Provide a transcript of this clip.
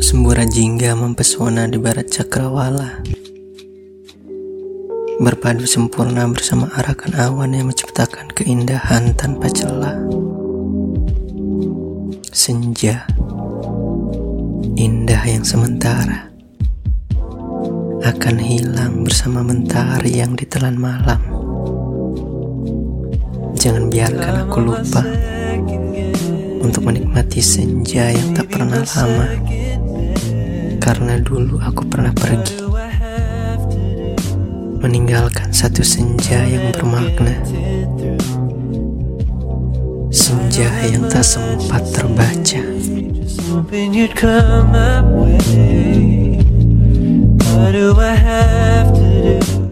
Semburan jingga mempesona di barat cakrawala. Berpadu sempurna bersama arakan awan yang menciptakan keindahan tanpa celah. Senja Indah yang sementara Akan hilang bersama mentari yang ditelan malam Jangan biarkan aku lupa untuk menikmati senja yang tak pernah lama. Karena dulu aku pernah pergi, meninggalkan satu senja yang bermakna. Senja yang tak sempat terbaca. What do I have?